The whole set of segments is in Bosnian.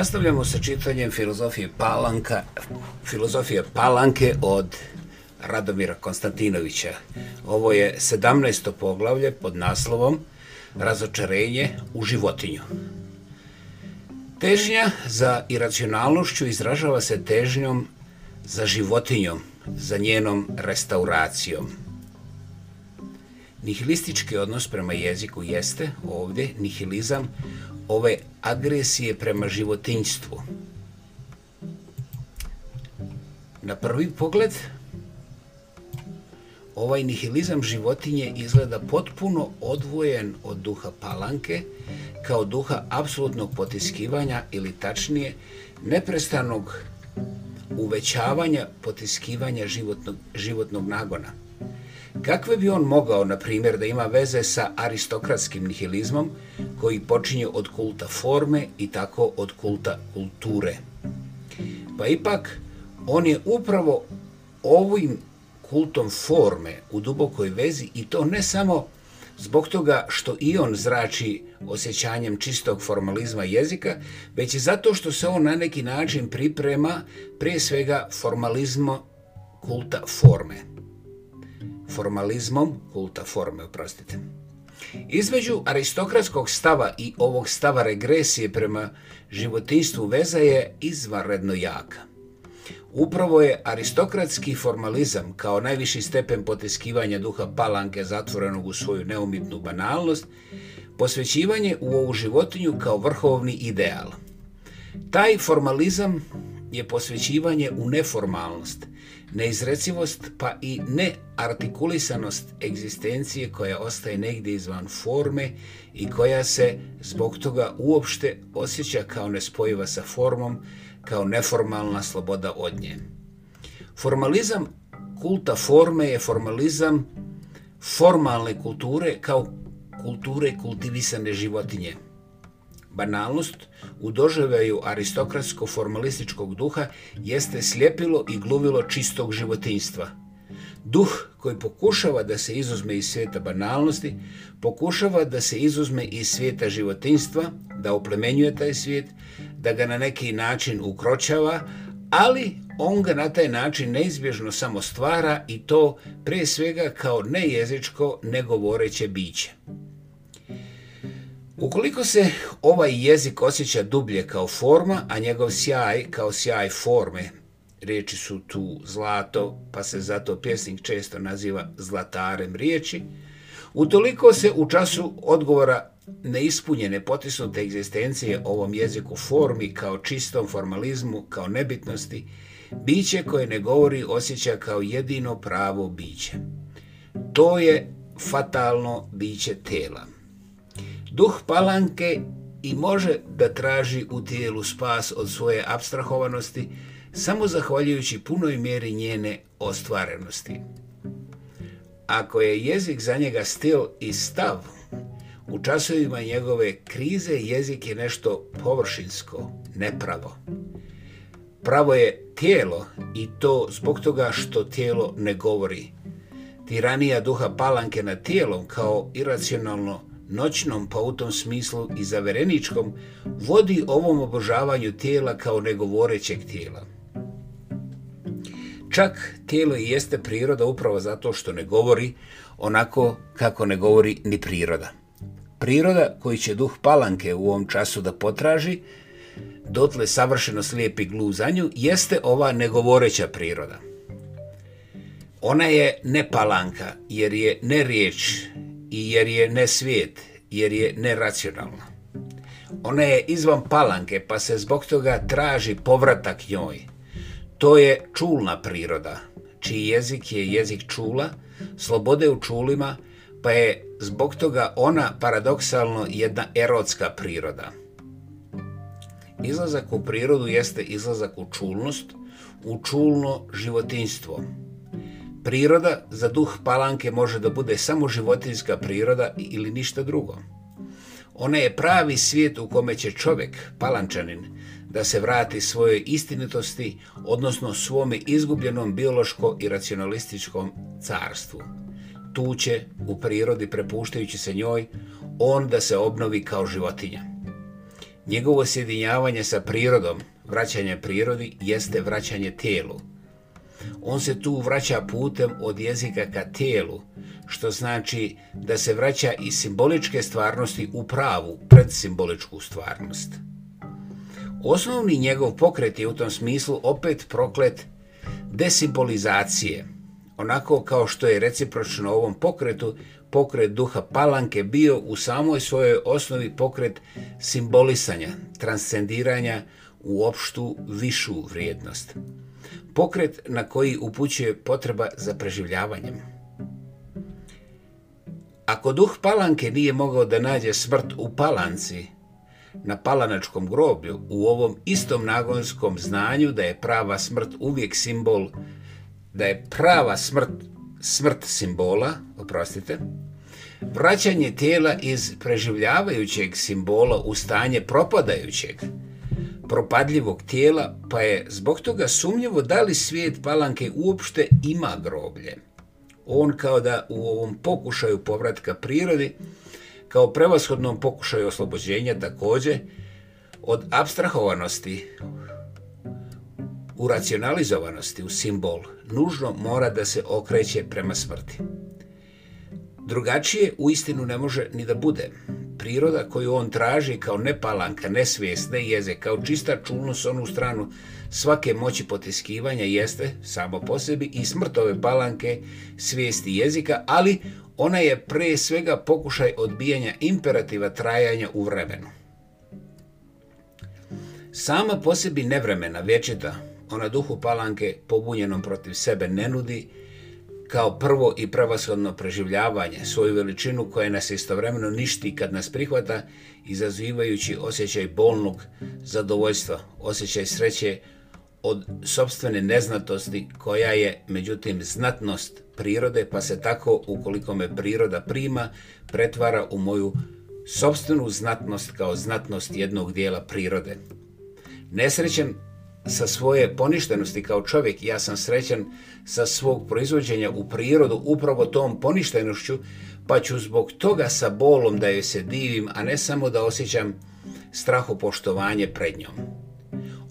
Nastavljamo sa čitanjem filozofije Palanka, filozofije Palanke od Radomira Konstantinovića. Ovo je 17. poglavlje pod naslovom Razočarenje u životinju. Težnja za iracionalnošću izražava se težnjom za životinjom, za njenom restauracijom. Nihilistički odnos prema jeziku jeste ovdje nihilizam ove agresije prema životinjstvu. Na prvi pogled ovaj nihilizam životinje izgleda potpuno odvojen od duha palanke kao duha apsolutnog potiskivanja ili tačnije neprestanog uvećavanja potiskivanja životnog, životnog nagona. Kakve bi on mogao, na primjer, da ima veze sa aristokratskim nihilizmom koji počinje od kulta forme i tako od kulta kulture? Pa ipak, on je upravo ovim kultom forme u dubokoj vezi i to ne samo zbog toga što i on zrači osjećanjem čistog formalizma jezika, već i zato što se on na neki način priprema prije svega formalizmo kulta forme formalizmom, kulta forme, oprostite. Između aristokratskog stava i ovog stava regresije prema životinstvu veza je izvanredno jaka. Upravo je aristokratski formalizam kao najviši stepen potiskivanja duha palanke zatvorenog u svoju neumitnu banalnost, posvećivanje u ovu životinju kao vrhovni ideal. Taj formalizam je posvećivanje u neformalnost, Neizrecivost pa i neartikulisanost egzistencije koja ostaje negdje izvan forme i koja se zbog toga uopšte osjeća kao nespojiva sa formom, kao neformalna sloboda od nje. Formalizam kulta forme je formalizam formalne kulture kao kulture kultivisane životinje banalnost u doživaju aristokratsko-formalističkog duha jeste slijepilo i gluvilo čistog životinstva. Duh koji pokušava da se izuzme iz svijeta banalnosti, pokušava da se izuzme iz svijeta životinstva, da oplemenjuje taj svijet, da ga na neki način ukročava, ali on ga na taj način neizbježno samo stvara i to prije svega kao nejezičko, negovoreće biće. Ukoliko se ovaj jezik osjeća dublje kao forma, a njegov sjaj kao sjaj forme, riječi su tu zlato, pa se zato pjesnik često naziva zlatarem riječi, utoliko se u času odgovora neispunjene potisnute egzistencije ovom jeziku formi kao čistom formalizmu, kao nebitnosti, biće koje ne govori osjeća kao jedino pravo biće. To je fatalno biće tela duh palanke i može da traži u tijelu spas od svoje abstrahovanosti samo zahvaljujući punoj mjeri njene ostvarenosti. Ako je jezik za njega stil i stav, u časovima njegove krize jezik je nešto površinsko, nepravo. Pravo je tijelo i to zbog toga što tijelo ne govori. Tiranija duha palanke nad tijelom kao iracionalno noćnom pa u tom smislu i zavereničkom, vodi ovom obožavanju tijela kao negovorećeg tijela. Čak tijelo i jeste priroda upravo zato što ne govori onako kako ne govori ni priroda. Priroda koji će duh palanke u ovom času da potraži, dotle savršeno slijepi glu za nju, jeste ova negovoreća priroda. Ona je ne palanka, jer je ne riječ, i jer je ne svijet, jer je neracionalna. Ona je izvan palanke pa se zbog toga traži povratak njoj. To je čulna priroda, čiji jezik je jezik čula, slobode u čulima, pa je zbog toga ona paradoksalno jedna erotska priroda. Izlazak u prirodu jeste izlazak u čulnost, u čulno životinstvo priroda za duh palanke može da bude samo životinjska priroda ili ništa drugo. Ona je pravi svijet u kome će čovjek, palančanin, da se vrati svojoj istinitosti, odnosno svome izgubljenom biološko i racionalističkom carstvu. Tu će, u prirodi prepuštajući se njoj, on da se obnovi kao životinja. Njegovo sjedinjavanje sa prirodom, vraćanje prirodi, jeste vraćanje tijelu – on se tu vraća putem od jezika ka tijelu, što znači da se vraća iz simboličke stvarnosti u pravu predsimboličku stvarnost. Osnovni njegov pokret je u tom smislu opet proklet desimbolizacije, onako kao što je recipročno ovom pokretu pokret duha palanke bio u samoj svojoj osnovi pokret simbolisanja, transcendiranja u opštu višu vrijednost pokret na koji upućuje potreba za preživljavanjem. Ako duh palanke nije mogao da nađe smrt u palanci, na palanačkom groblju, u ovom istom nagonskom znanju da je prava smrt uvijek simbol, da je prava smrt smrt simbola, oprostite, vraćanje tijela iz preživljavajućeg simbola u stanje propadajućeg, propadljivog tijela, pa je zbog toga sumnjivo da li svijet Palanke uopšte ima groblje. On kao da u ovom pokušaju povratka prirodi, kao prevashodnom pokušaju oslobođenja također, od abstrahovanosti u racionalizovanosti, u simbol, nužno mora da se okreće prema smrti. Drugačije u istinu ne može ni da bude priroda koju on traži kao nepalanka, nesvijesne ne jeze, kao čista čulnost onu stranu svake moći potiskivanja jeste samo po sebi i smrtove palanke svijesti jezika, ali ona je pre svega pokušaj odbijanja imperativa trajanja u vremenu. Sama po sebi nevremena, vječeta, ona duhu palanke pobunjenom protiv sebe ne nudi kao prvo i pravoshodno preživljavanje, svoju veličinu koja nas istovremeno ništi kad nas prihvata, izazivajući osjećaj bolnog zadovoljstva, osjećaj sreće od sobstvene neznatosti koja je međutim znatnost prirode pa se tako ukoliko me priroda prima pretvara u moju sobstvenu znatnost kao znatnost jednog dijela prirode. Nesrećen sa svoje poništenosti kao čovjek, ja sam srećan sa svog proizvođenja u prirodu upravo tom poništenošću, pa ću zbog toga sa bolom da joj se divim, a ne samo da osjećam poštovanje pred njom.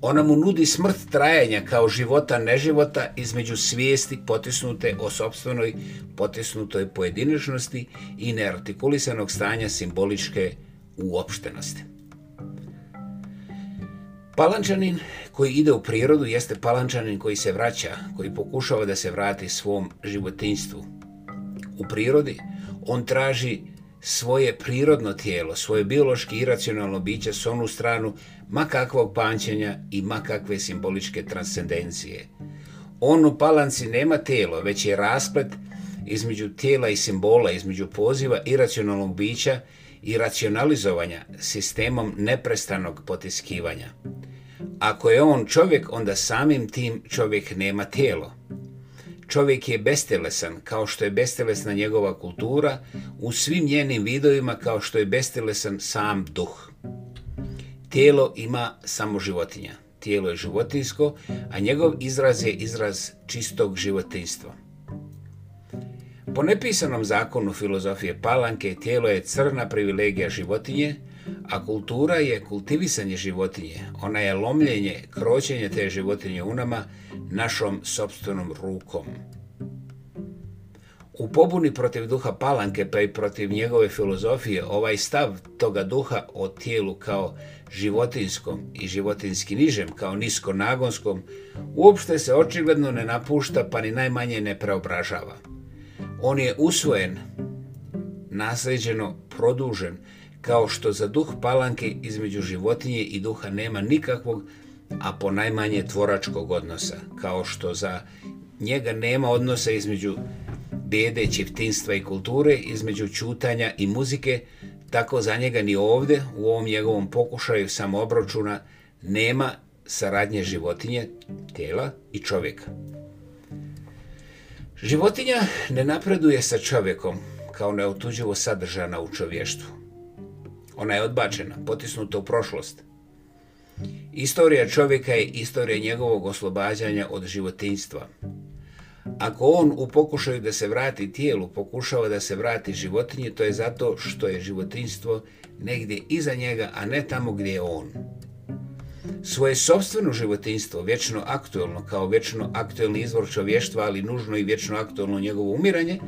Ona mu nudi smrt trajanja kao života neživota između svijesti potisnute o sobstvenoj potisnutoj pojedinačnosti i neartikulisanog stanja simboličke uopštenosti. Palančanin koji ide u prirodu jeste palančanin koji se vraća, koji pokušava da se vrati svom životinstvu. U prirodi on traži svoje prirodno tijelo, svoje biološki racionalno biće s onu stranu ma kakvog pančenja i ma kakve simboličke transcendencije. On u palanci nema tijelo, već je rasplet između tijela i simbola, između poziva iracionalnog bića i racionalizovanja sistemom neprestanog potiskivanja. Ako je on čovjek, onda samim tim čovjek nema tijelo. Čovjek je bestelesan, kao što je bestelesna njegova kultura, u svim njenim vidovima kao što je bestelesan sam duh. Tijelo ima samo životinja. Tijelo je životinsko, a njegov izraz je izraz čistog životinstva. Po nepisanom zakonu filozofije palanke, tijelo je crna privilegija životinje, a kultura je kultivisanje životinje. Ona je lomljenje, kroćenje te životinje u nama našom sobstvenom rukom. U pobuni protiv duha palanke pa i protiv njegove filozofije ovaj stav toga duha o tijelu kao životinskom i životinski nižem kao nisko nagonskom uopšte se očigledno ne napušta pa ni najmanje ne preobražava. On je usvojen, nasljeđeno, produžen, kao što za duh palanke između životinje i duha nema nikakvog, a ponajmanje tvoračkog odnosa, kao što za njega nema odnosa između bijede, čiftinstva i kulture, između čutanja i muzike, tako za njega ni ovdje, u ovom njegovom pokušaju samoobračuna, nema saradnje životinje, tela i čovjeka. Životinja ne napreduje sa čovjekom kao neotuđivo sadržana u čovještvu. Ona je odbačena, potisnuta u prošlost. Istorija čovjeka je istorija njegovog oslobađanja od životinjstva. Ako on u pokušaju da se vrati tijelu pokušava da se vrati životinji, to je zato što je životinjstvo negdje iza njega, a ne tamo gdje je on. Svoje sobstveno životinjstvo, vječno aktualno kao vječno aktualni izvor čovještva, ali nužno i vječno aktualno njegovo umiranje,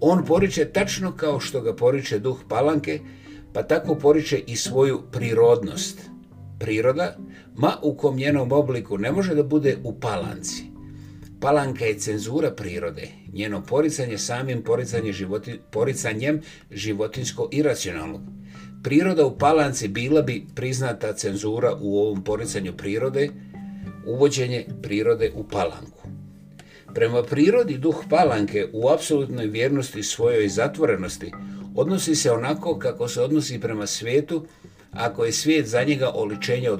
on poriče tačno kao što ga poriče duh palanke, pa tako poriče i svoju prirodnost. Priroda, ma u kom njenom obliku ne može da bude u palanci. Palanka je cenzura prirode, njeno poricanje samim poricanje životi, poricanjem životinsko iracionalnog. Priroda u palanci bila bi priznata cenzura u ovom poricanju prirode, uvođenje prirode u palanku. Prema prirodi duh palanke u apsolutnoj vjernosti svojoj zatvorenosti odnosi se onako kako se odnosi prema svijetu, ako je svijet za njega oličenje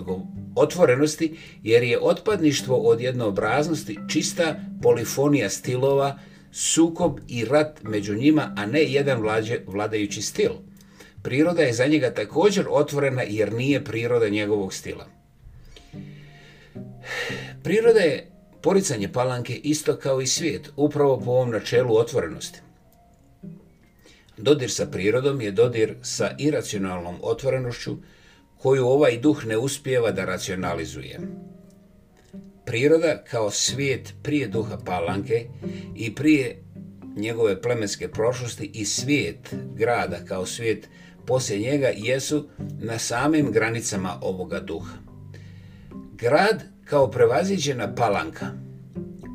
otvorenosti, jer je otpadništvo od jednoobraznosti čista polifonija stilova, sukob i rat među njima, a ne jedan vlađe, vladajući stil. Priroda je za njega također otvorena jer nije priroda njegovog stila. Priroda je poricanje palanke isto kao i svijet, upravo po ovom načelu otvorenosti. Dodir sa prirodom je dodir sa iracionalnom otvorenošću koju ovaj duh ne uspijeva da racionalizuje. Priroda kao svijet prije duha palanke i prije njegove plemenske prošlosti i svijet grada kao svijet poslije njega jesu na samim granicama ovoga duha. Grad kao prevaziđena palanka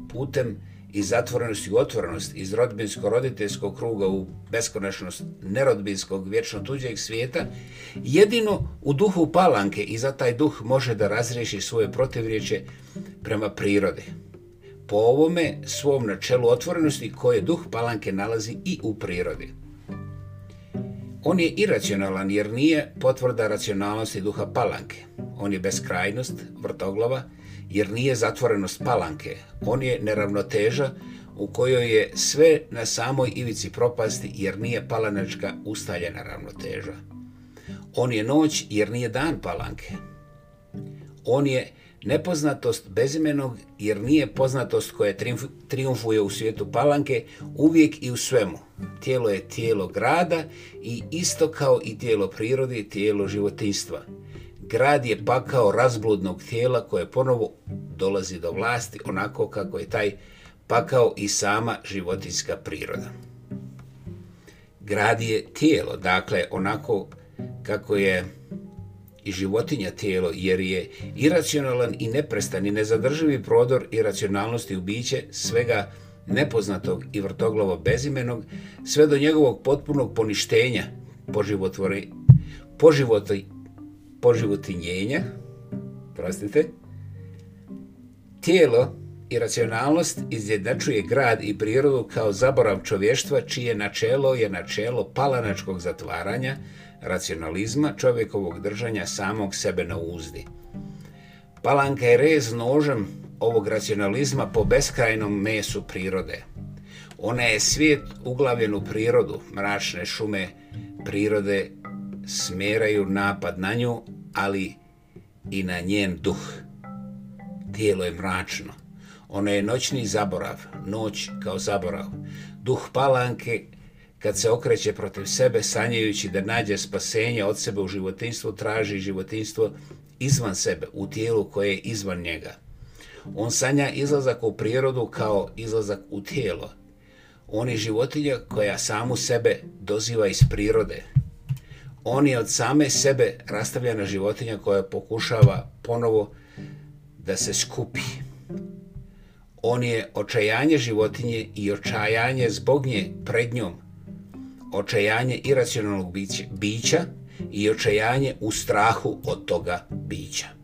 putem iz zatvorenosti i otvorenost, iz rodbinsko-roditeljskog kruga u beskonačnost nerodbinskog, vječno tuđeg svijeta, jedino u duhu palanke i za taj duh može da razriješi svoje protivriječe prema prirode. Po ovome svom načelu otvorenosti koje duh palanke nalazi i u prirodi. On je iracionalan jer nije potvrda racionalnosti duha palanke. On je beskrajnost, vrtoglava, jer nije zatvorenost palanke. On je neravnoteža u kojoj je sve na samoj ivici propasti jer nije palanačka ustaljena ravnoteža. On je noć jer nije dan palanke. On je nepoznatost bezimenog jer nije poznatost koja triumfuje u svijetu palanke uvijek i u svemu. Tijelo je tijelo grada i isto kao i tijelo prirode tijelo životinstva. Grad je pakao razbludnog tijela koje ponovo dolazi do vlasti onako kako je taj pakao i sama životinska priroda. Grad je tijelo, dakle onako kako je i životinja tijelo jer je iracionalan i neprestan i nezadrživi prodor iracionalnosti u biće svega nepoznatog i vrtoglavo bezimenog sve do njegovog potpunog poništenja po poživotinjenja, prostite, tijelo i racionalnost izjednačuje grad i prirodu kao zaborav čovještva čije načelo je načelo palanačkog zatvaranja, racionalizma, čovjekovog držanja samog sebe na uzdi. Palanka je rez nožem ovog racionalizma po beskrajnom mesu prirode. Ona je svijet uglavljen u prirodu, mračne šume prirode smeraju napad na nju, ali i na njen duh. Tijelo je mračno. Ono je noćni zaborav, noć kao zaborav. Duh palanke kad se okreće protiv sebe sanjajući da nađe spasenje od sebe u životinstvu, traži životinstvo izvan sebe, u tijelu koje je izvan njega. On sanja izlazak u prirodu kao izlazak u tijelo. On je životinja koja samu sebe doziva iz prirode, on je od same sebe rastavljena životinja koja pokušava ponovo da se skupi. On je očajanje životinje i očajanje zbog nje pred njom. Očajanje iracionalnog bića i očajanje u strahu od toga bića.